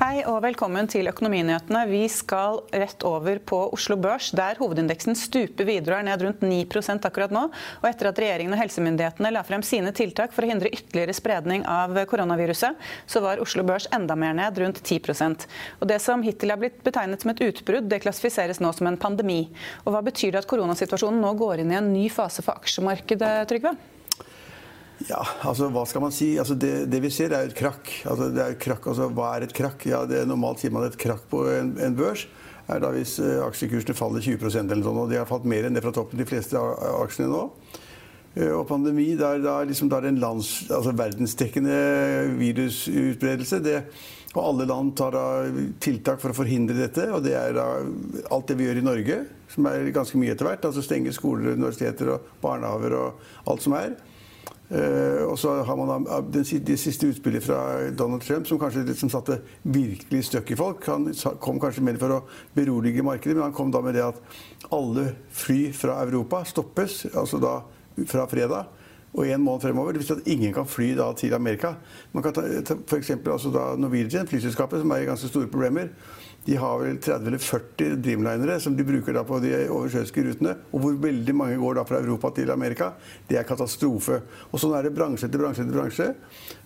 Hei og velkommen til Økonominyhetene. Vi skal rett over på Oslo Børs, der hovedindeksen stuper videre og er ned rundt 9% akkurat nå. Og etter at regjeringen og helsemyndighetene la frem sine tiltak for å hindre ytterligere spredning av koronaviruset, så var Oslo Børs enda mer ned, rundt 10% Og Det som hittil har blitt betegnet som et utbrudd, det klassifiseres nå som en pandemi. Og Hva betyr det at koronasituasjonen nå går inn i en ny fase for aksjemarkedet, Trygve? Ja, altså hva skal man si? Altså, det, det, vi ser, er et krakk. Altså, det er et krakk. Altså, hva er et krakk? Ja, det, normalt sier man et krakk på en, en børs er da hvis uh, aksjekursene faller 20% eller sånt. Og de har falt mer enn det fra toppen, de fleste aksjene nå. Uh, og pandemi, da er liksom, det en lands, altså, verdensdekkende virusutbredelse. Det, og alle land tar da tiltak for å forhindre dette. Og det er da alt det vi gjør i Norge, som er ganske mye etter hvert. Altså stenge skoler, universiteter og barnehager og alt som er. Uh, og så har man det siste utspillet fra Donald Trump, som kanskje liksom satte virkelig støkk i folk. Han kom kanskje mer for å berolige markedet, men han kom da med det at alle fly fra Europa stoppes, altså da fra fredag og en måned fremover. Det vil si at ingen kan fly da til Amerika. Man kan ta, ta F.eks. Altså Norwegian, flyselskapet, som er i ganske store problemer. De har vel 30 eller 40 Dreamlinere som de bruker da på de oversjøiske rutene. Og hvor veldig mange går da fra Europa til Amerika. Det er katastrofe. Og sånn er det bransje etter bransje etter bransje.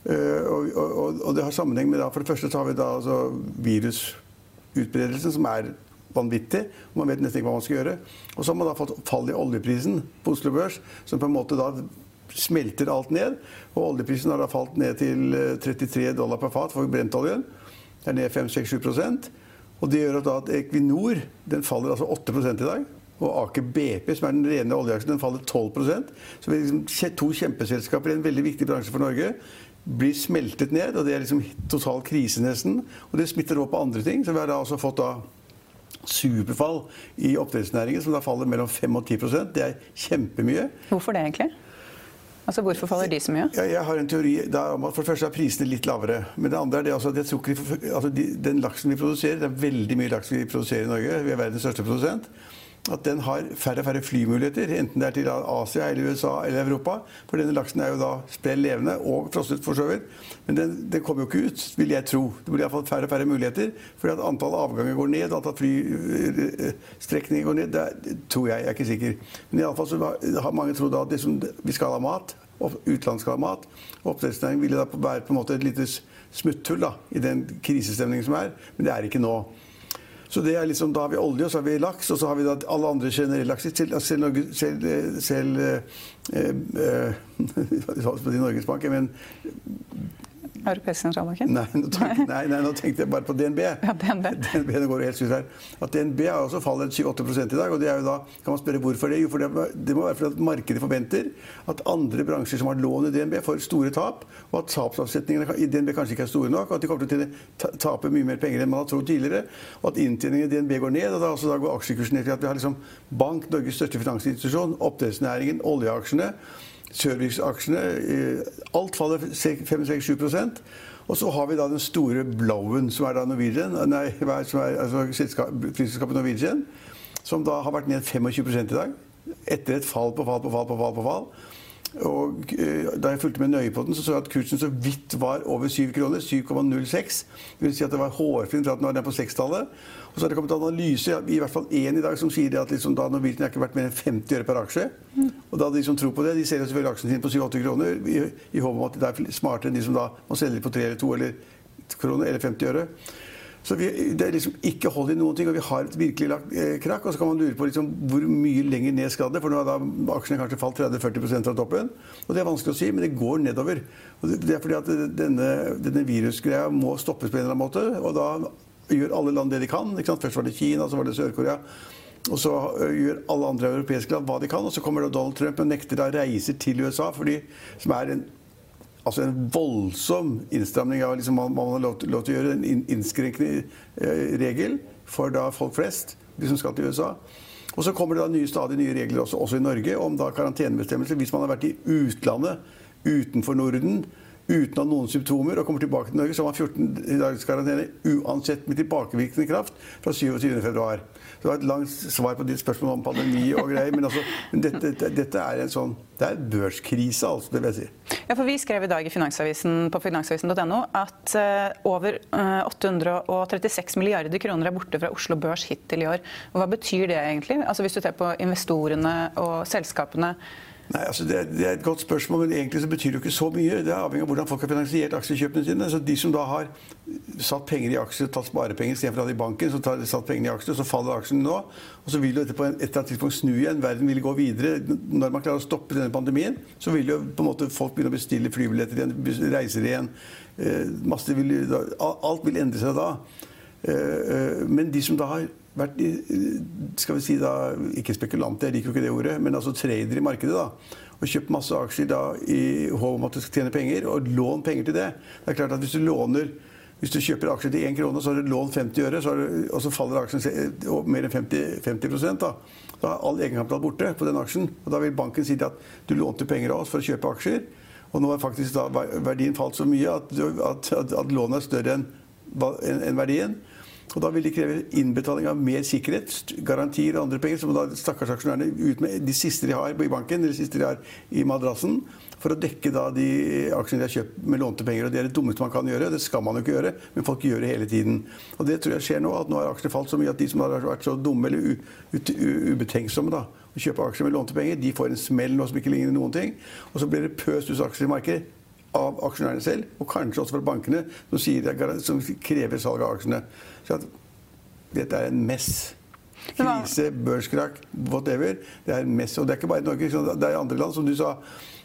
Uh, og, og, og, det har sammenheng med da, For det første så har vi da altså virusutbredelsen, som er vanvittig. og Man vet nesten ikke hva man skal gjøre. Og så har man da fått fall i oljeprisen på Oslo Børs, som på en måte da smelter alt ned. Og oljeprisen har da falt ned til 33 eh, dollar per fat for brentoljen. Det er ned 5-6-7 og Det gjør at Equinor den faller altså 8 i dag. Og Aker BP, som er den rene oljeaksjen, den faller 12% Så liksom, to kjempeselskaper i en veldig viktig bransje for Norge blir smeltet ned. og Det er liksom total krise, nesten. Og det smitter over på andre ting. Så vi har da også fått da superfall i oppdrettsnæringen, som da faller mellom 5 og 10% Det er kjempemye. Hvorfor det, egentlig? Altså Hvorfor faller de så mye? Ja, jeg har en teori om at For det første er prisene litt lavere. Men det andre er det altså at jeg tror ikke altså de, Den laksen vi produserer, det er veldig mye laks vi produserer i Norge. Vi er verdens største produsent at den har færre og færre flymuligheter, enten det er til Asia eller USA eller Europa. For denne laksen er jo da sprell levende og frosset, for så vidt. Men den, den kommer jo ikke ut, vil jeg tro. Det blir iallfall færre og færre muligheter. Fordi at antall avganger går ned, antall flystrekninger går ned. Det tror jeg, jeg er ikke sikker. Men iallfall så har mange trodd at liksom, vi skal ha mat, og utlandet skal ha mat. Oppdrettsnæringen ville da være på en måte et lite smutthull da, i den krisestemningen som er, men det er ikke nå. Så det er liksom, Da har vi olje, og så har vi laks, og så har vi da alle andre generelle lakser. Selv, selv, selv, selv eh, eh, Norges Bank, men Europeisk sentralbanken? Nei, nei, nei, nå tenkte jeg bare på DNB. Ja, DNB. DNB det går helt her. At DNB har også fallet 7-8 i dag. og det er jo da, kan man spørre hvorfor det? Jo, for det, det må være fordi markedet forventer at andre bransjer som har lån i DNB, får store tap, og at tapsavsetningene i DNB kanskje ikke er store nok, og at de kommer til å tape mye mer penger enn man har trodd tidligere, og at inntjeningen i DNB går ned, og da, altså, da går aksjekursen ned at vi har liksom bank, Norges største finansinstitusjon, oppdrettsnæringen, oljeaksjene serviceaksjene Alt faller 5-6-7 og så har vi da den store blowen, som er da Norwegian, nei, som er altså, Norwegian, som da har vært ned 25% i dag. Etter et fall på fall på fall på fall. på fall. Og Da jeg fulgte med nøye på den, så så jeg at kursen så vidt var over 7 kroner. 7,06. Det vil si at det var hårfint fra at den var nede på 6-tallet. Og så har det kommet analyse, i hvert fall én i dag, som sier at liksom da Norwegian har ikke vært mer enn 50 øre per aksje. Mm. Og da de som tror på det, de selger selvfølgelig aksjen sin på 7-8 kroner i, i håp om at de er smartere enn de som da må selge på 3 eller 2 eller kroner eller 50 øre. Så vi, det er liksom ikke hold i noen ting, og vi har et virkelig lagt, eh, krakk. Og så kan man lure på liksom, hvor mye lenger ned skal det, for nå har da aksjene kanskje falt 30-40% fra toppen. Og det er vanskelig å si, men det går nedover. Og det er fordi at denne, denne virusgreia må stoppes på en eller annen måte. og da gjør alle land det de kan. Først var det Kina, så var det Sør-Korea. Og så gjør alle andre europeiske land hva de kan. Og så kommer da Donald Trump og nekter da reiser til USA, fordi, som er en, altså en voldsom innstramning av liksom, hva man har lov, lov, til å gjøre. En innskrenkende eh, regel for da folk flest, de som skal til USA. Og så kommer det da nye, stadig nye regler også, også i Norge om da karantenebestemmelser hvis man har vært i utlandet utenfor Norden uten å ha noen symptomer og kommer tilbake til Norge, så har man 14 dags karantene uansett med tilbakevirkende kraft fra 27.2. Det var et langt svar på ditt spørsmål om pandemi og greier. Men, altså, dette, dette, er en sånn Det er børskrise, altså, det vil jeg si. Ja, for Vi skrev i dag i Finansavisen på finansavisen.no at uh, over uh, eh, 836 milliarder kroner er borte fra Oslo Børs hittil i år. Og hva betyr det egentlig? Altså Hvis du ser på investorene og selskapene. Nei, altså det, det, er et godt spørsmål, men egentlig så betyr det jo ikke så mye. Det er avhengig av hvordan folk har finansiert aksjekjøpene sine. Så De som da har satt penger i aksjer, tatt sparepenger istedenfor å ha det i banken, så tar satt pengene i aksjer, så faller aksjene nå. Og så vil jo dette på et eller annet tidspunkt snu igjen. Verden vil gå videre. Når man klarer å stoppe denne pandemien, så vil jo på en måte folk begynne å bestille flybilletter igjen, reiser igjen. Eh, vil, alt vil endre seg da. Eh, eh, men de som da har vært skal vi si da, Ikke spekulanter, jeg liker jo ikke det ordet, men altså trader i markedet. da, Og kjøpt masse aksjer da i håp om at du skal tjene penger, og lån penger til det. Det er klart at Hvis du låner hvis du kjøper aksjer til 1 krone, så har du lånt 50 øre, så du, og så faller aksjen mer enn 50, 50 da. da er all egenkapital borte på den aksjen. Og da vil banken si at du lånte penger av oss for å kjøpe aksjer, og nå har faktisk verdien falt så mye at, at, at, at lånet er større enn en verdien. Og da vil de kreve innbetaling av mer sikkerhet, garantier og andre penger, som da stakkars aksjonærene ut med de siste de har i banken, eller de siste de har i madrassen, for å dekke da de aksjene de har kjøpt med lånte penger. Og Det er det dummeste man kan gjøre. Det skal man jo ikke gjøre, men folk gjør det hele tiden. Og det tror jeg skjer nå, at nå har aksjene falt så mye at de som har vært så dumme eller ubetenksomme da, å kjøpe aksjer med lånte penger, de får en smell nå som ikke ligner noen ting. Og så blir det pøst ut aksjer i markedet av aksjonærene selv, og kanskje også fra bankene, som, sier, som krever salg av aksjene. Så at dette er en mess. Krise, børskrakk, whatever. Det er en mess. Og det er ikke bare i Norge, det er i andre land, som du sa.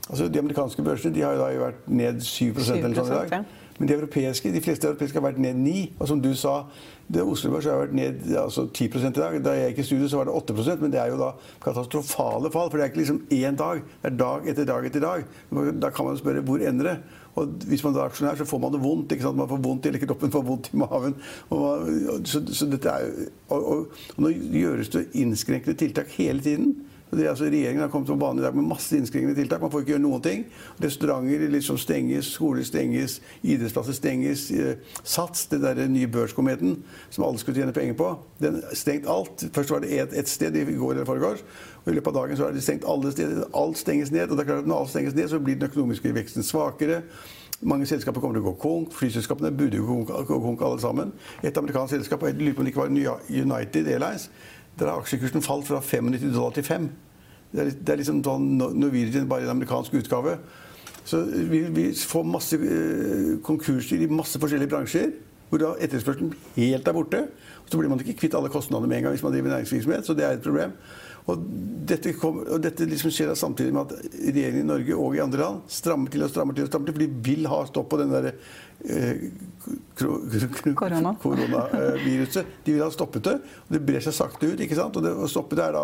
Altså, de amerikanske børsene de har jo vært ned 7% eller sånn i dag. Men de europeiske, de fleste europeiske har vært ned 9 Og som du sa, det Oslo Børs har vært ned altså 10 i dag. Da jeg gikk i studio, så var det 8% men det er jo da katastrofale fall. For det er ikke liksom én dag. Det er dag etter dag etter dag. Da kan man spørre hvor ender det? Og hvis man er aksjonær, så får man det vondt. ikke sant? Man får vondt i kroppen, får vondt i maven. Og, så, så, dette er, og, og, og nå gjøres det innskrenkende tiltak hele tiden. Det, altså, regjeringen har kommet på banen i dag med masse innskrenkende tiltak. Man får ikke gjøre noen ting. Restauranter liksom stenges, skoler stenges, idrettsplasser stenges. Eh, Sats, der nye børskometen som alle skulle tjene penger på, den stengt alt. Først var det ett et sted i går eller foregårs. Og I løpet av dagen så er det stengt alle steder. Alt stenges ned. og det er klart at Når alt stenges ned, så blir den økonomiske veksten svakere. Mange selskaper kommer til å gå konk. Flyselskapene burde gå konk alle sammen. Et amerikansk selskap, jeg lurer på om det ikke var United Airlines, der har aksjekursen falt fra 95 dollar til 5. Det er, det er liksom sånn Norwegian, bare en amerikansk utgave. Så vi, vi får masse eh, konkurser i masse forskjellige bransjer. Hvor da etterspørselen helt er borte. Og så blir man ikke kvitt alle kostnadene med en gang hvis man driver næringsvirksomhet. Så det er et problem. Og dette, kom, og dette liksom skjer samtidig med at regjeringen i Norge og i andre land strammer til og strammer til, og strammer til, for de vil ha stopp på den der. koronaviruset. De vil ha stoppet det. og Det brer seg sakte ut. ikke sant? Og det å stoppe det er da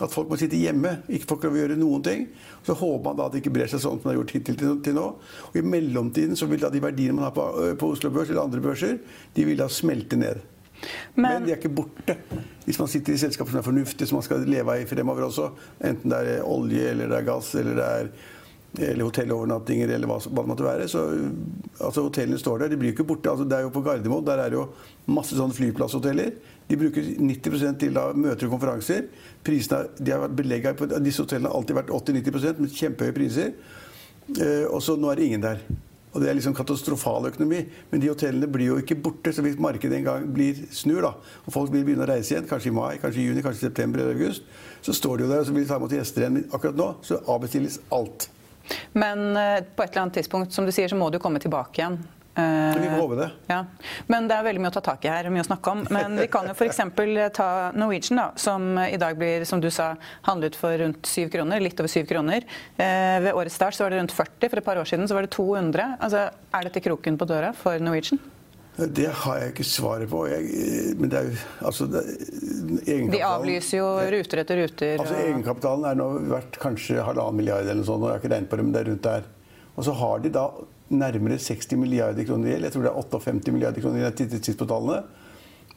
at folk må sitte hjemme. Ikke får lov å gjøre noen ting. Så håper man da at det ikke brer seg sånn som det har gjort hittil til, til, nå. Og I mellomtiden så vil da de verdiene man har på, på Oslo Børs eller andre børser, de vil da smelte ned. Men, Men, de er ikke borte. Hvis man sitter i selskaper som er fornuftige, som man skal leve av fremover også, enten det er olje eller det er gass eller det er eller hotellovernattinger eller hva, det måtte være. Så altså, hotellene står der. De blir jo ikke borte. Altså, det er jo på Gardermoen. Der er det jo masse sånne flyplasshoteller. De bruker 90 til da, møter og konferanser. Prisene, de har vært på Disse hotellene har alltid vært 80-90% med kjempehøye priser. Eh, og så nå er det ingen der. Og Det er liksom katastrofal økonomi. Men de hotellene blir jo ikke borte. Så hvis markedet en gang blir snur, da, og folk vil begynne å reise igjen, kanskje i mai, kanskje i juni, kanskje i september eller august, så står de jo der og så vil de ta imot gjester igjen. Men akkurat nå så avbestilles alt. Men eh, på et eller annet tidspunkt som du sier, så må du komme tilbake igjen. Vi må håpe det. Ja. Men det er veldig mye å ta tak i her, mye å snakke om. Men vi kan jo f.eks. ta Norwegian, da, som i dag blir, som du sa, handlet for rundt 7 kroner. Litt over 7 kroner. Eh, ved årets start så var det rundt 40. For et par år siden så var det 200. Altså, er dette kroken på døra for Norwegian? Det har jeg ikke svaret på. Jeg, men det er jo altså, det, De avlyser jo ruter etter ruter. Altså, egenkapitalen er nå verdt kanskje halvannen milliard eller noe sånt. Jeg har ikke regnet på det, men det er rundt der. Og så har de da nærmere 60 milliarder kroner i gjeld. Jeg tror det er 58 milliarder kroner i sist på tallene.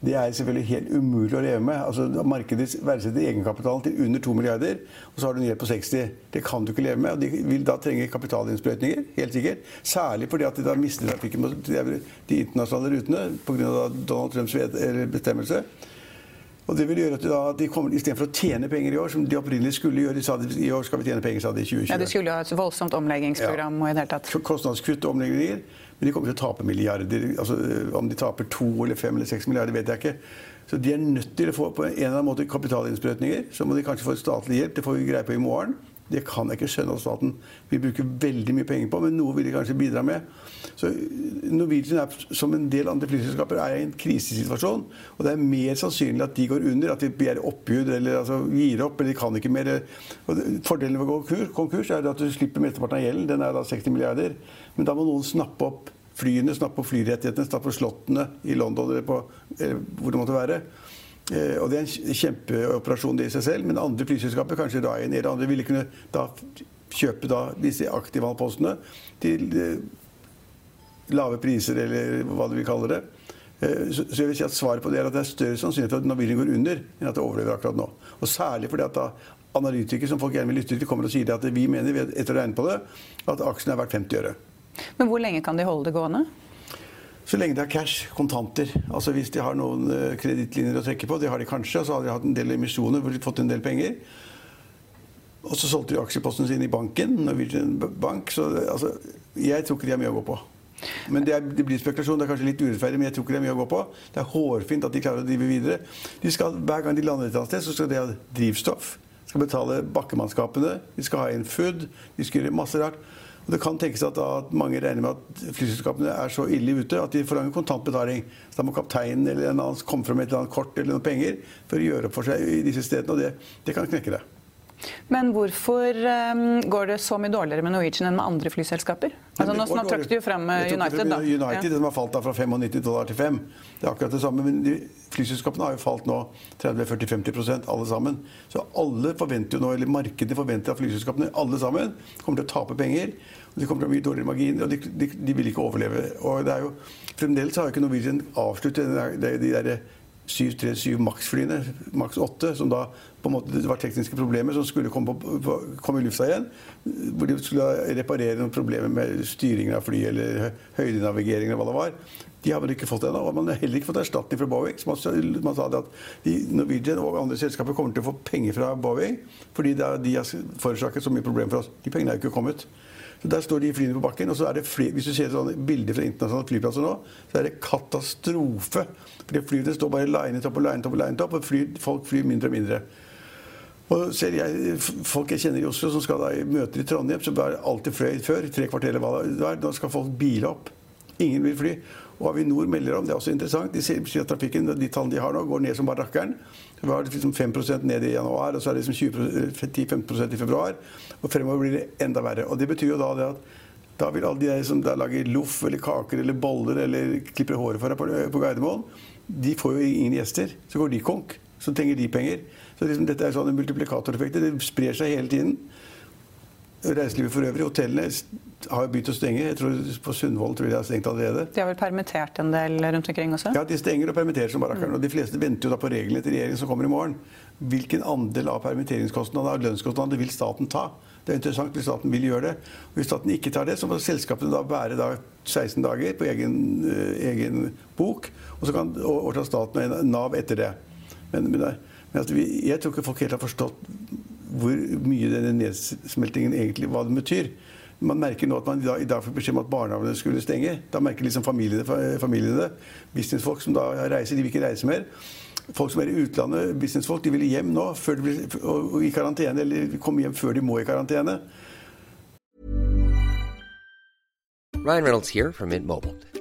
Det er selvfølgelig helt umulig å leve med. Altså, markedet verdsetter egenkapitalen til under 2 milliarder, og så har du en gjeld på 60. Det kan du ikke leve med. og De vil da trenge kapitalinnsprøytninger, helt sikkert. Særlig fordi at de da mister trafikken på de internasjonale rutene pga. Donald Trumps bestemmelse. Og det vil gjøre at de, da, de kommer, Istedenfor å tjene penger i år, som de opprinnelig skulle gjøre de sa de, I år skal vi tjene penger, sa de i 2020. Ja, De skulle jo ha et voldsomt omleggingsprogram. Ja. og i det hele tatt. Kostnadskutt og omlegginger. Men de kommer til å tape milliarder. Altså, om de taper to eller fem eller seks milliarder, vet jeg ikke. Så de er nødt til å få på en eller annen måte kapitalinnsprøytninger. Så må de kanskje få statlig hjelp. Det får vi greie på i morgen. Det kan jeg ikke skjønne at staten vil bruke veldig mye penger på, men noe vil de kanskje bidra med. Så Norwegian er, som en del andre flyselskaper er i en krisesituasjon. Og det er mer sannsynlig at de går under, at de begjærer oppbud eller altså, gir opp eller de kan ikke mer. Og fordelen ved å gå konkurs er at du slipper mesteparten av gjelden. Den er da 60 milliarder. Men da må noen snappe opp flyene, snappe opp flyrettighetene, snappe opp slottene i London eller, på, eller hvor det måtte være. Eh, og Det er en kjempeoperasjon i seg selv, men andre flyselskaper, kanskje Ryanair eller andre, ville kunne da kjøpe da disse aktivhalpostene til eh, lave priser, eller hva du vil kalle det. Eh, så jeg vil si at Svaret på det er at det er større sannsynlighet for at Norwegian går under, enn at det overlever akkurat nå. Og Særlig fordi at da analytikere som folk gjerne vil lytte til, kommer og sier at vi mener etter å regne på det, at aksjen er verdt 50 øre. Men hvor lenge kan de holde det gående? Så lenge det er cash, kontanter. Altså Hvis de har noen uh, kredittlinjer å trekke på, det har de kanskje, og så har de hatt en del emisjoner hvor de har fått en del penger. Og så solgte de aksjepostene sine i banken, Norwegian Bank. Så altså, jeg tror ikke de har mye å gå på. Men det, er, det, blir spekulasjon. Det er kanskje litt urettferdig, men jeg tror ikke det er mye å gå på. Det er hårfint at de klarer å drive videre. De skal, hver gang de lander et annet sted, så skal de ha drivstoff. De skal betale bakkemannskapene. De skal ha inn food. De skal gjøre masse rart. Det kan tenkes at, at mange regner med at flyselskapene er så ille ute at de forlanger kontantbetaling. Så da må kapteinen eller en annen komme fram med et eller annet kort eller noen penger for å gjøre opp for seg i disse stedene. Og det, det kan knekke det. Men hvorfor um, går det så mye dårligere med Norwegian enn med andre flyselskaper? Altså, nå nå trakk du jo frem uh, United. da. United, ja. Den har falt da fra 95 dollar til 5. Det er akkurat det samme. Men de, flyselskapene har jo falt nå 30-40-50 alle sammen. Så alle forventer jo nå, eller markedet forventer at flyselskapene alle sammen kommer til å tape penger. De kommer til å ha mye dårligere margin, og de, de, de, vil ikke overleve. Og det er jo, Fremdeles har jo ikke Norwegian avsluttet de der 737 Max-flyene, Max 8, som da på en måte det var tekniske problemer som skulle komme, på, på, komme i lufta igjen. Hvor de skulle reparere noen problemer med styringen av fly eller høydenavigering eller hva det var. De har vel ikke fått ennå. Man har heller ikke fått erstatning fra Boeing. Man, man sa at de, Norwegian og andre selskaper kommer til å få penger fra Boeing fordi de har forårsaket så mye problemer for oss. De pengene er jo ikke kommet. Der står de flyene på bakken. og så er det fly, Hvis du ser sånne bilder fra internasjonale flyplasser nå, så er det katastrofe. Fordi Flyene står bare linet opp og linet opp, og linet opp, og fly, folk flyr mindre og mindre. Og ser jeg, Folk jeg kjenner i Oslo som skal da i møter i Trondheim, så var det alltid fløy før. tre kvarter eller hva det er. Nå skal folk bile opp. Ingen vil fly. Og Avinor melder om, det er også interessant, de sier at trafikken, de tallene de har nå, går ned som bare rakkeren. Vi har liksom 5% ned i januar, og så er det liksom 10-15% i februar. Og fremover blir det enda verre. Og det betyr jo da det at da vil alle de der som lager loff eller kaker eller boller eller klipper håret for deg på, på Gardermoen, de får jo ingen gjester. Så går de konk. Så trenger de penger. Så liksom, dette er sånne multiplikatoreffekter. Det sprer seg hele tiden. Reiselivet for øvrig. Hotellene har begynt å stenge. Jeg tror På Sundvolden tror jeg de har stengt allerede. De har vel permittert en del rundt omkring også? Ja, de stenger og permitterer som barrakkeren. Mm. Og de fleste venter jo da på reglene til regjeringen som kommer i morgen. Hvilken andel av permitteringskostnadene og lønnskostnadene vil staten ta? Det er interessant hvis staten vil gjøre det. Hvis staten ikke tar det, så må selskapene da bære da 16 dager på egen, uh, egen bok, og så kan overta staten og Nav etter det. Men, men, men altså, jeg tror ikke folk helt har forstått hvor mye denne nedsmeltingen egentlig hva det betyr. Man merker nå at man i dag, får beskjed om at barnehagene skulle stenge. Da merker liksom familiene, familiene. Businessfolk som da reiser, de vil ikke reise mer folk som er i utlandet, businessfolk, de vil hjem nå blir, og, i karantene, eller komme hjem før de må i karantene. Ryan Reynolds her from Mint Mobile.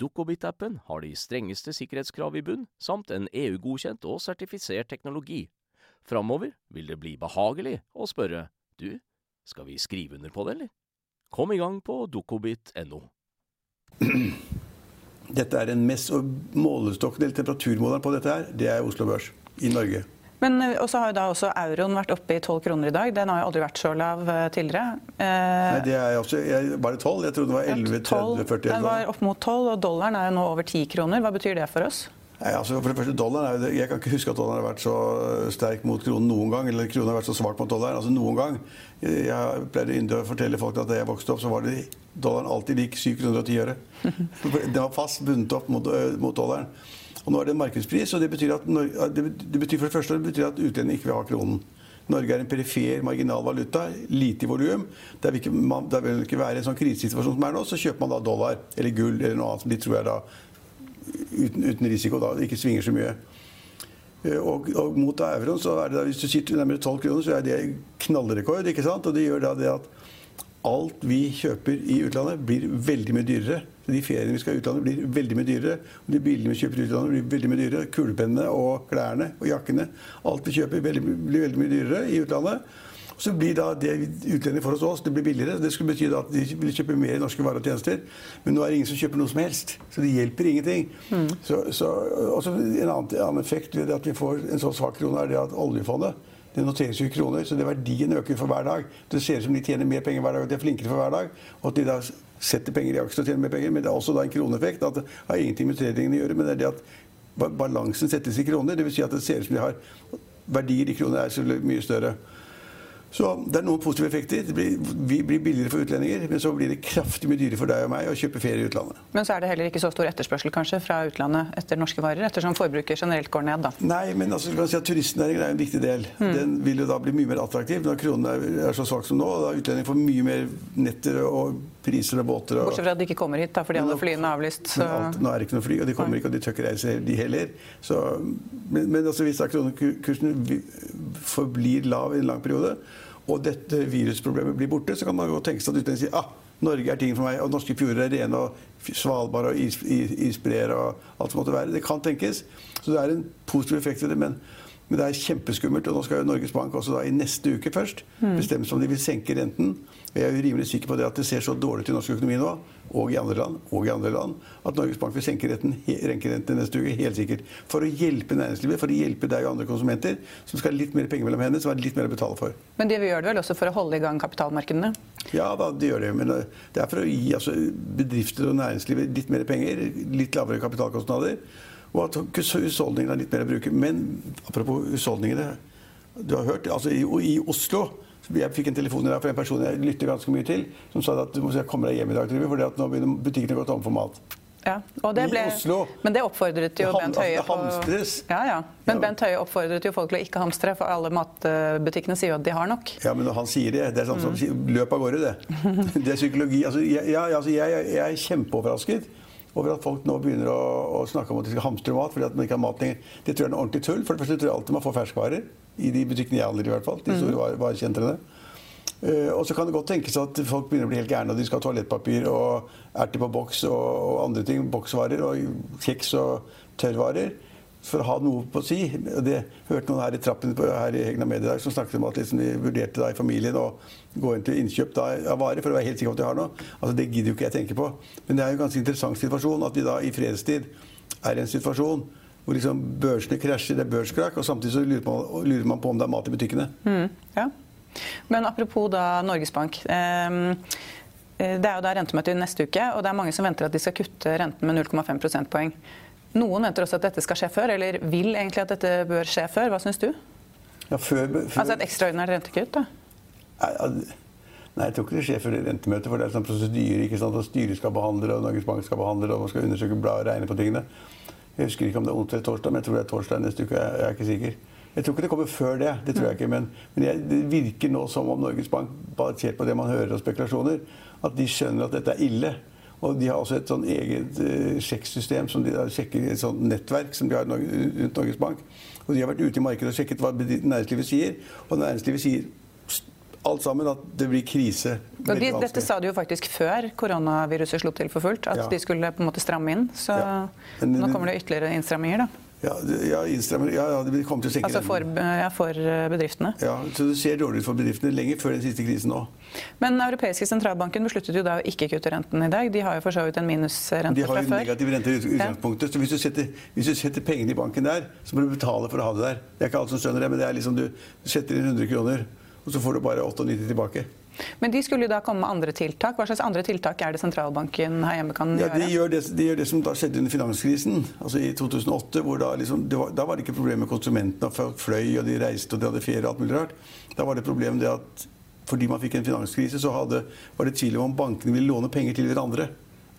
Dukkobit-appen har de strengeste sikkerhetskrav i bunn, samt en EU-godkjent og sertifisert teknologi. Framover vil det bli behagelig å spørre du, skal vi skrive under på det, eller? Kom i gang på dukkobit.no. Dette er en mess- og målestokk, eller temperaturmåleren på dette her, det er Oslo Børs i Norge. Men eh, også har jo da også euroen vært oppe i 12 kroner i dag. Den har jo aldri vært så lav eh, tidligere. Eh, Nei, det er også, jeg, bare 12? Jeg trodde det var 11, 30, 40 Den var opp mot 12, og dollaren er jo nå over 10 kroner. Hva betyr det for oss? Nei, altså for det første, dollar er, Jeg kan ikke huske at dollaren har vært så sterk mot kronen noen gang. Eller kronen har vært så svak mot dollaren. altså noen gang. Jeg pleide å fortelle folk at da jeg vokste opp, så var det dollaren alltid lik 7 kroner og 10 øre. Den var fast bundet opp mot, mot, dollaren. Og nå er det en markedspris, og det betyr, at, det betyr for det første det betyr at utlendinger ikke vil ha kronen. Norge er en perifer, marginal valuta, lite i volum. Det vil ikke være en sånn krisesituasjon som er nå, så kjøper man da dollar eller gull eller noe annet som de tror er da uten, uten risiko, da. Det ikke svinger så mye. Eh, og, og mot euroen, så er det da, hvis du sitter nærmere 12 kroner, så er det knallrekord. ikke sant? Og det gjør da det at alt vi kjøper i utlandet, blir veldig mye dyrere. De feriene vi skal i utlandet, blir veldig mye dyrere. De bilene vi kjøper i utlandet, blir veldig mye dyrere. Kulepennene og klærne og jakkene. Alt vi kjøper, blir veldig mye dyrere i utlandet. Så blir da det utlendinger får hos oss, det blir billigere. Det skulle bety at de vil kjøpe mer norske varer og tjenester. Men nå er det ingen som kjøper noe som helst. Så det hjelper ingenting. Mm. Så, så, også En annen, annen, effekt ved at vi får en så svak krone, er det at oljefondet det noteres jo i kroner, så det verdien øker for hver dag. Det ser ut som de tjener mer penger hver dag, og de er flinkere for hver dag. Og at de da setter penger i aksjer og tjener mer penger. Men det er også da en kroneeffekt. at Det har ingenting med tradingen å gjøre, men det er det at balansen settes i kroner. Dvs. Si at det ser ut som de har verdier i kroner er så mye større. Så det er noen positive effekter. Det blir, vi blir billigere for utlendinger, men så blir det kraftig mye dyrere for deg og meg å kjøpe ferie i utlandet. Men så er det heller ikke så stor etterspørsel kanskje fra utlandet etter norske varer, ettersom forbruket generelt går ned, da? Nei, men altså, si at turistnæringen er en viktig del. Mm. Den vil jo da bli mye mer attraktiv når kronen er, er så svak som nå. og da Utlendinger får mye mer netter og priser og båter. Og... Bortsett fra at de ikke kommer hit, da, fordi alle flyene er avlyst. Så... Alt, nå er det ikke noe fly, og de kommer ikke, og de tør ikke reise, de heller. Så, men, men altså, hvis kronekursen forblir lav i en lang periode og dette virusproblemet blir borte, så kan man godt tenke seg at utlendingen sier ah, Norge er ting for meg, og norske fjorder er rene, og Svalbard og is, is, isbreer og alt som måtte være. Det kan tenkes. Så det er en positiv effekt ved det. Men Men det er kjempeskummelt. Og nå skal jo Norges Bank også da i neste uke først bestemme seg om de vil senke renten. Jeg er jo rimelig sikker på det at det ser så dårlig ut i norsk økonomi nå, og i andre land, og i andre land, at Norges Bank vil senke renten, renkerenten neste uke. Helt sikkert. For å hjelpe næringslivet, for å hjelpe deg og andre konsumenter som skal ha litt mer penger mellom hendene, som har litt mer å betale for. Men det gjør det vel også for å holde i gang kapitalmarkedene? Ja da, det gjør det. Men eh, det er for å gi altså, bedrifter og næringslivet litt mer penger, litt lavere kapitalkostnader. Og at husholdningene er litt mer å bruke. Men apropos husholdningene. Du har hørt, altså i, i Oslo jeg fikk en telefon i dag fra en person jeg lytter ganske mye til, som sa at du må komme deg hjem i dag, for nå begynner butikkene å gå tomme for mat. Ja, det ble, I Oslo. Men det oppfordret jo Bent Høie på. Ja, ja. Men Bent Høie oppfordret jo folk til å ikke hamstre, for alle matbutikkene sier jo at de har nok. Ja, men når han sier det, det er sånn som mm. løp av gårde, det. Det er psykologi. Altså, jeg, altså, jeg, jeg er kjempeoverrasket over at folk nå begynner å, å, snakke om at de skal hamstre mat fordi at man ikke har mat lenger. Det tror jeg er noe ordentlig tull. For det første tror jeg alltid man får ferskvarer. I de butikkene jeg handler i, hvert fall. De store mm. varesentrene. Uh, og så kan det godt tenkes at folk begynner å bli helt gærne, og de skal ha toalettpapir og erter på boks og, og, andre ting. Boksvarer og kjeks og tørrvarer. For å ha noe på å si. Det hørte noen her i trappen her i Hegna Media i dag som snakket om at liksom de vurderte da i familien å gå inn til innkjøp da, av varer for å være helt sikker på at de har noe. Altså Det gidder jo ikke jeg tenke på. Men det er jo en ganske interessant situasjon at vi da i fredstid er i en situasjon hvor liksom børsene krasjer, det er børskrakk, og samtidig så lurer man, lurer man på om det er mat i butikkene. Mm, ja. Men apropos da Norges Bank. Ehm, eh, det er jo da rentemøte neste uke, og det er mange som venter at de skal kutte renten med 0,5 prosentpoeng. Noen venter også at dette skal skje før, eller vil egentlig at dette bør skje før. Hva syns du? Ja, før, før... Altså et ekstraordinært rentekutt? da? Nei, jeg tror ikke det skjer før rentemøtet. For det er sånn prosedyre. ikke sant, og Styret skal behandle og Norges Bank skal behandle og man skal undersøke blad og regne på tingene. Jeg husker ikke om det er onsdag eller torsdag, men jeg tror det er torsdag neste uke. Jeg er ikke sikker. Jeg tror ikke det kommer før det. det tror jeg ikke, Men, men jeg, det virker nå som om Norges Bank, basert på det man hører av spekulasjoner, at de skjønner at dette er ille. Og de har også et sånn eget uh, sjekksystem, som de sjekker, et sånt nettverk som de har rundt Norges Bank. Og de har vært ute i markedet og sjekket hva næringslivet sier. Og næringslivet sier alt sammen at det blir krise. De, dette sa de jo faktisk før koronaviruset slo til for fullt, at ja. de skulle på en måte stramme inn. Så ja. Men, nå kommer det ytterligere innstramminger, da. Ja, ja, ja, ja, det kommer til å senke Altså for, ja, for eh, bedriftene? Ja, så det ser dårlig ut for bedriftene lenge før den siste krisen nå. Men Den europeiske sentralbanken besluttet jo da å ikke kutte renten i dag. De har jo for så vidt en minusrente fra før. De har jo negativ rente i utgangspunktet. Så hvis du, setter, hvis du setter pengene i banken der, så må du betale for å ha det der. Det er ikke alle som skjønner det, men det er liksom du setter inn 100 kroner, og så får du bare 98 tilbake. Men de skulle jo da komme med andre tiltak. Hva slags andre tiltak er det sentralbanken her hjemme kan ja, gjøre? De gjør det, de gjør det som da skjedde under finanskrisen, altså i 2008. hvor Da, liksom, var, da var det ikke problem med konsumentene. Folk fløy, og de reiste, og de hadde ferie og alt mulig rart. Da var det problem det at fordi man fikk en finanskrise, så hadde, var det tvil om bankene ville låne penger til hverandre.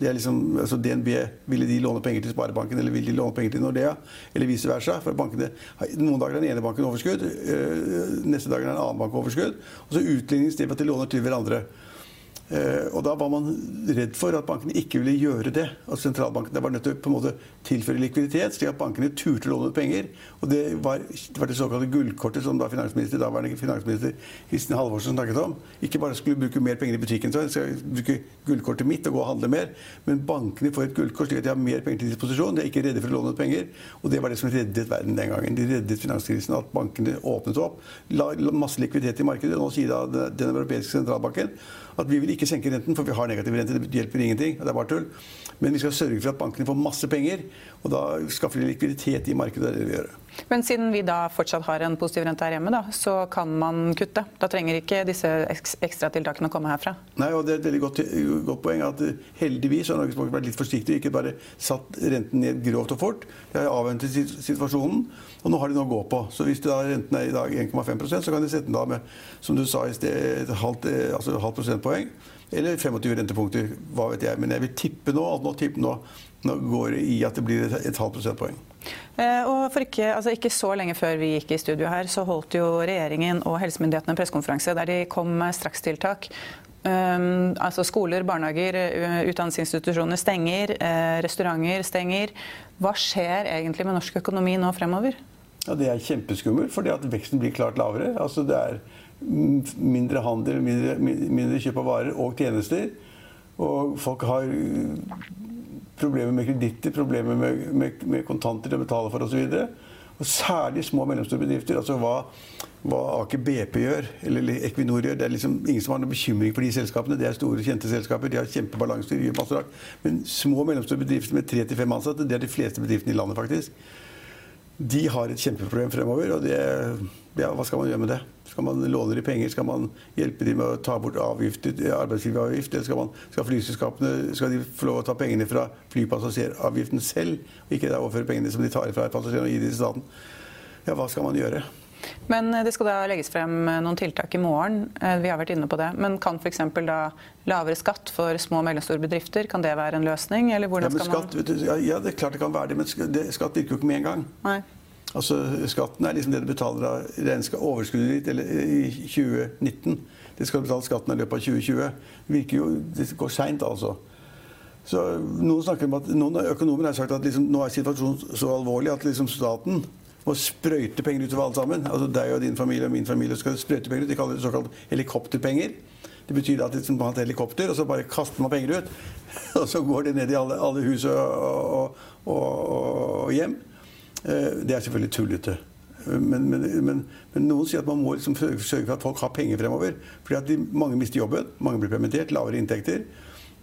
Liksom, altså DNB, Ville de låne penger til Sparebanken eller ville de låne penger til Nordea? Eller vice versa. For bankene, Noen dager er den ene banken overskudd, øh, neste dager er den annen bank overskudd. Og så utlignes det ved at de låner til hverandre. Eh, og Da var man redd for at bankene ikke ville gjøre det. At sentralbanken var nødt til å på en måte tilføre likviditet, slik at bankene turte å låne ut penger. Og Det var det, var det såkalte gullkortet som da finansminister, daværende finansminister Kristin Halvorsen snakket om. Ikke bare skulle bruke mer penger i butikken, så skal bruke gullkortet mitt og gå og handle mer. Men bankene får et gullkort slik at de har mer penger til disposisjon. De er ikke redde for å låne ut penger. Og det var det som reddet verden den gangen. De reddet finanskrisen. At bankene åpnet opp, la masse likviditet i markedet. Og nå sier da den europeiske sentralbanken at vi vil ikke senke renten, for vi har negativ rente. Det hjelper ingenting. Det er bare tull. Men vi skal sørge for at bankene får masse penger, og da skaffer de likviditet i markedet. Det er det vi gjør. Men siden vi da fortsatt har en positiv rente her hjemme, da, så kan man kutte? Da trenger ikke disse ekstratiltakene å komme herfra? Nei, og det er et veldig godt, godt poeng at heldigvis har Norges Bank vært litt forsiktig, og ikke bare satt renten ned grovt og fort. De har avventet situasjonen, og nå har de noe å gå på. Så hvis renten er i dag 1,5% så kan de sette den da med, som du sa i sted, et halvt, altså et halvt prosentpoeng. Eller 25 rentepunkter, hva vet jeg. Men jeg vil tippe nå at nå, tippe nå, nå går det i at det blir et, et halvt prosentpoeng. Eh, og for ikke, altså ikke, så lenge før vi gikk i studio her, så holdt jo regjeringen og helsemyndighetene en pressekonferanse der de kom med strakstiltak. Um, altså skoler, barnehager, eh, utdanningsinstitusjoner stenger, uh, restauranter stenger. Hva skjer egentlig med norsk økonomi nå fremover? Ja, Det er kjempeskummelt, fordi at veksten blir klart lavere. Altså Det er mindre handel, mindre, mindre kjøp av varer og tjenester. Og folk har problemer med kreditter, problemer med, med, med, kontanter de å betale for osv. Og særlig små og mellomstore bedrifter. altså hva, hva Aker BP gjør, eller Equinor gjør. Det er liksom ingen som har noen bekymring for de selskapene. Det er store, kjente selskaper. De har rart. Men små og mellomstore bedrifter med tre til fem ansatte, det er de fleste bedriftene i landet, faktisk. De har et kjempeproblem fremover. og det, ja, Hva skal man gjøre med det? Skal man låne dem penger? Skal man hjelpe dem med å ta bort avgifter, arbeidsgiveravgift? Eller skal, man, skal flyselskapene skal de få lov å ta pengene fra flypassasjeravgiften selv? Og ikke overføre pengene som de tar fra passasjerene og gi dem til staten? Ja, hva skal man gjøre? Men eh, det skal da legges frem eh, noen tiltak i morgen. Eh, vi har vært inne på det. Men kan f.eks. da lavere skatt for små og mellomstore bedrifter, kan det være en løsning? Eller hvordan ja, skatt, skal man... ja, det er klart det kan være det, men skatt virker jo ikke med en gang. Nei. Altså, Skatten er liksom det du betaler av overskuddet ditt eller, i 2019. Det skal du betale skatten i løpet av 2020. Det virker jo, det går seint, altså. Så Noen at, noen økonomer har sagt at liksom, nå er situasjonen så alvorlig at liksom staten må sprøyte penger utover alle sammen. Altså Deg og din familie og min familie skal sprøyte penger ut. De kaller det såkalt helikopterpenger. Det betyr at liksom, man har et helikopter, og så bare kaster man penger ut. Og så går det ned i alle, alle hus og, og, og, og hjem. Eh, det er selvfølgelig tullete. Men, men, men, men, noen sier at man må liksom sørge for at folk har penger fremover. Fordi at de, mange mister jobben, mange blir permittert, lavere inntekter.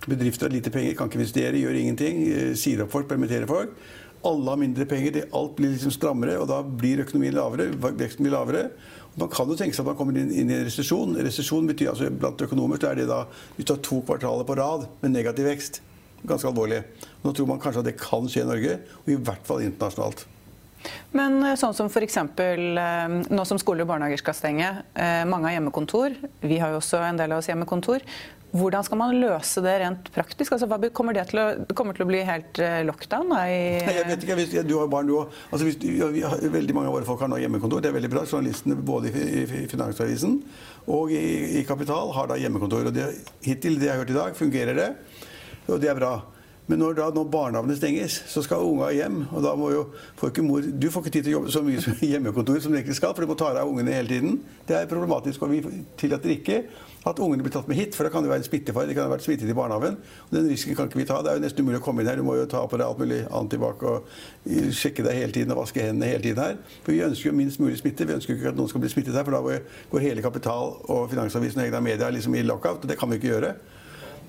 Bedrifter har lite penger, kan ikke investere, gjør ingenting. Eh, sier opp folk, permitterer folk. Alle har mindre penger, alt blir liksom strammere, og da blir økonomien lavere. Veksten blir lavere. Man kan jo tenke seg at man kommer inn, inn i en resesjon. Resesjon betyr altså blant økonomer så er det da du tar to kvartaler på rad med negativ vekst. Ganske alvorlig. Nå tror man kanskje at det kan skje i Norge, og i hvert fall internasjonalt. Men eh, sånn som f.eks. Eh, nå som skoler og barnehager skal stenge. Eh, mange har hjemmekontor. Vi har jo også en del av oss hjemmekontor. Hvordan skal man løse det rent praktisk? Altså, kommer det til å, kommer til å bli helt lockdown? I... jeg vet ikke, hvis, Du har barn, du òg. Altså, veldig mange av våre folk har nå hjemmekontor. Det er veldig bra. Journalistene både i, i Finansavisen og i, i, Kapital har da hjemmekontor. og det, Hittil det jeg har hørt i dag, fungerer det. Og det er bra. Men når, da, når barnehagene stenges, så skal unga hjem. Og da må jo får ikke mor Du får ikke tid til å jobbe så mye hjemmekontor som du egentlig skal, for du må ta deg av ungene hele tiden. Det er problematisk. Og vi tillater ikke at ungene blir tatt med hit, for da kan det være en smittefare. De kan ha vært smittet i barnehagen. Og den risken kan ikke vi ta. Det er jo nesten umulig å komme inn her. Du må jo ta på deg alt mulig annet tilbake og sjekke deg hele tiden og vaske hendene hele tiden her. For vi ønsker jo minst mulig smitte. Vi ønsker ikke at noen skal bli smittet her, for da går hele Kapital og Finansavisen og egne media liksom i lockout. Og det kan vi ikke gjøre.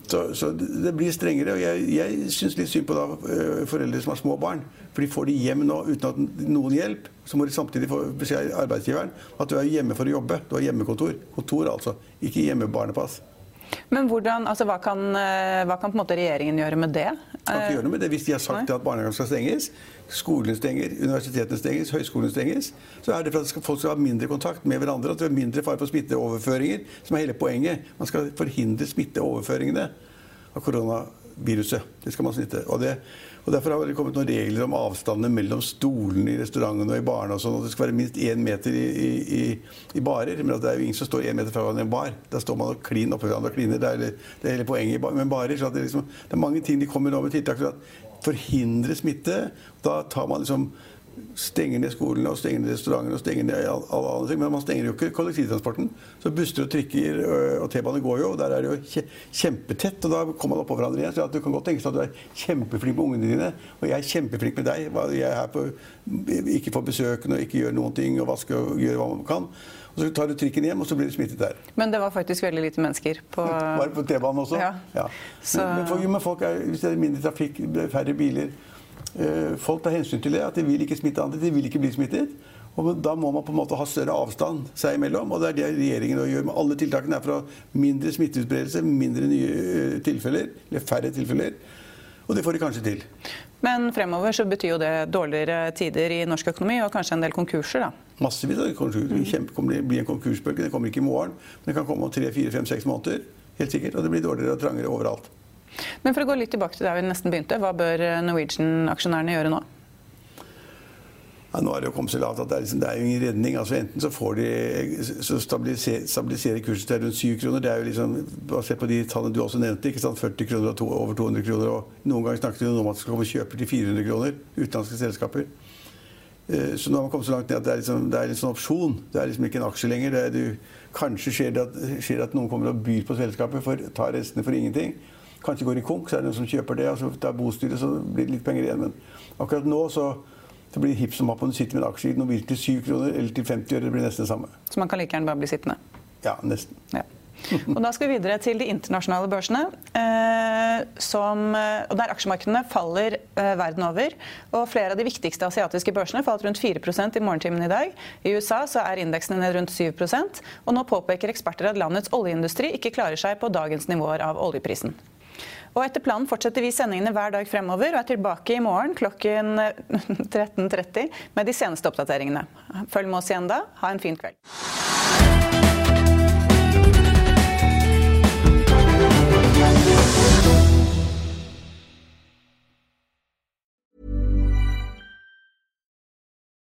Så, så, det blir strengere. Og jeg, jeg syns litt synd på da, eh, foreldre som har små barn. For de får de hjem nå uten at noen hjelp. Så må de samtidig få beskjed av arbeidsgiveren at du er hjemme for å jobbe. Du har hjemmekontor. Kontor, altså. Ikke hjemmebarnepass. Men hvordan, altså, hva, kan, eh, hva kan regjeringen gjøre med det? Kan ikke gjøre noe med det Hvis de har sagt at barnehagen skal stenges, skolene stenger, universitetene stenges, høyskolene stenges, så er det for at folk skal ha mindre kontakt med hverandre. At det er mindre fare for smitteoverføringer, som er hele poenget. Man skal forhindre smitteoverføringene av koronaviruset. Det skal man snitte. Og det og Derfor har det kommet noen regler om avstandene mellom stolene i restaurantene og i barene. og sånn, at Det skal være minst én meter i, i, i, barer. Men det er jo ingen som står én meter fra hverandre i en bar. Da står man og kliner oppå hverandre og kliner. Det er, det er hele poenget med barer. så det, liksom, det, er mange ting de kommer nå med tiltak for å forhindre smitte. Da tar man liksom stenger ned skolene og stenger ned restaurantene og stenger ned alle andre ting. Men man stenger jo ikke kollektivtransporten. Så busser og trikker og T-bane går jo, og der er det jo kjempetett. Og da kommer man oppå hverandre igjen. Så du kan godt tenke seg at du er kjempeflink med ungene dine, og jeg er kjempeflink med deg. Jeg er her på ikke får besøk og ikke gjør noen ting, og vasker og gjør hva man kan. Og så tar du trikken hjem, og så blir du smittet der. Men det var faktisk veldig lite mennesker på Bare på T-banen også? Ja. ja. Men, men, folk er, hvis det er mindre trafikk, færre biler folk tar hensyn til det, at de vil ikke smitte andre, de vil ikke bli smittet. Og Da må man på en måte ha større avstand seg imellom. og Det er det regjeringen gjør med alle tiltakene. er for mindre smitteutbredelse, mindre nye eh, tilfeller, eller færre tilfeller. Og det får de kanskje til. Men fremover så betyr jo det dårligere tider i norsk økonomi og kanskje en del konkurser, da? Massevis av konkurser. Det kommer bli en konkursbølge. Det kommer ikke i morgen, men det kan komme om tre, fire, fem, seks måneder. Helt sikkert. Og det blir dårligere og trangere overalt. Men for å gå litt tilbake til der vi nesten begynte, hva bør Norwegian-aksjonærene gjøre nå? Ja, nå er det jo kommet så lavt at det er, liksom, det er jo ingen redning. Altså Enten så, får de, så stabiliserer, stabiliserer kursen til rundt 7 kroner. Det er jo liksom, Basert på de tallene du også nevnte. ikke sant, 40 kroner og to, over 200 kroner. og Noen ganger snakket vi om at det skal komme kjøper til 400 kroner. Utenlandske selskaper. Eh, så nå har man kommet så langt ned at det er, liksom, det er en sånn opsjon. Det er liksom ikke en aksje lenger. Det er, du, kanskje skjer det, at, skjer det at noen kommer og byr på selskapet, for tar restene for ingenting kanskje går i konk, så er det noen som kjøper det. Altså, det er bostyret, så blir det litt penger igjen. Men akkurat nå så Det blir hipp som happ om du sitter med en aksje nå vil til 7 kroner eller til 50 øre. Det blir nesten det samme. Så man kan like gjerne bare bli sittende? Ja, nesten. Ja. Og Da skal vi videre til de internasjonale børsene. Eh, som, og der aksjemarkedene faller eh, verden over. Og Flere av de viktigste asiatiske børsene falt rundt 4% i morgentimen i dag. I USA så er indeksene ned rundt 7% og Nå påpeker eksperter at landets oljeindustri ikke klarer seg på dagens nivåer av oljeprisen. Og Etter planen fortsetter vi sendingene hver dag fremover og er tilbake i morgen klokken 13.30 med de seneste oppdateringene. Følg med oss igjen da. Ha en fin kveld.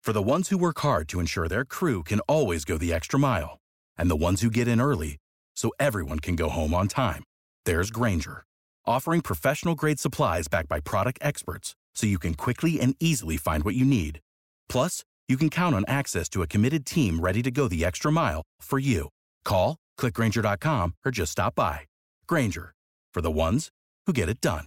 For the ones who work hard to ensure their crew can always go the extra mile, and the ones who get in early so everyone can go home on time, there's Granger, offering professional grade supplies backed by product experts so you can quickly and easily find what you need. Plus, you can count on access to a committed team ready to go the extra mile for you. Call, clickgranger.com, or just stop by. Granger, for the ones who get it done.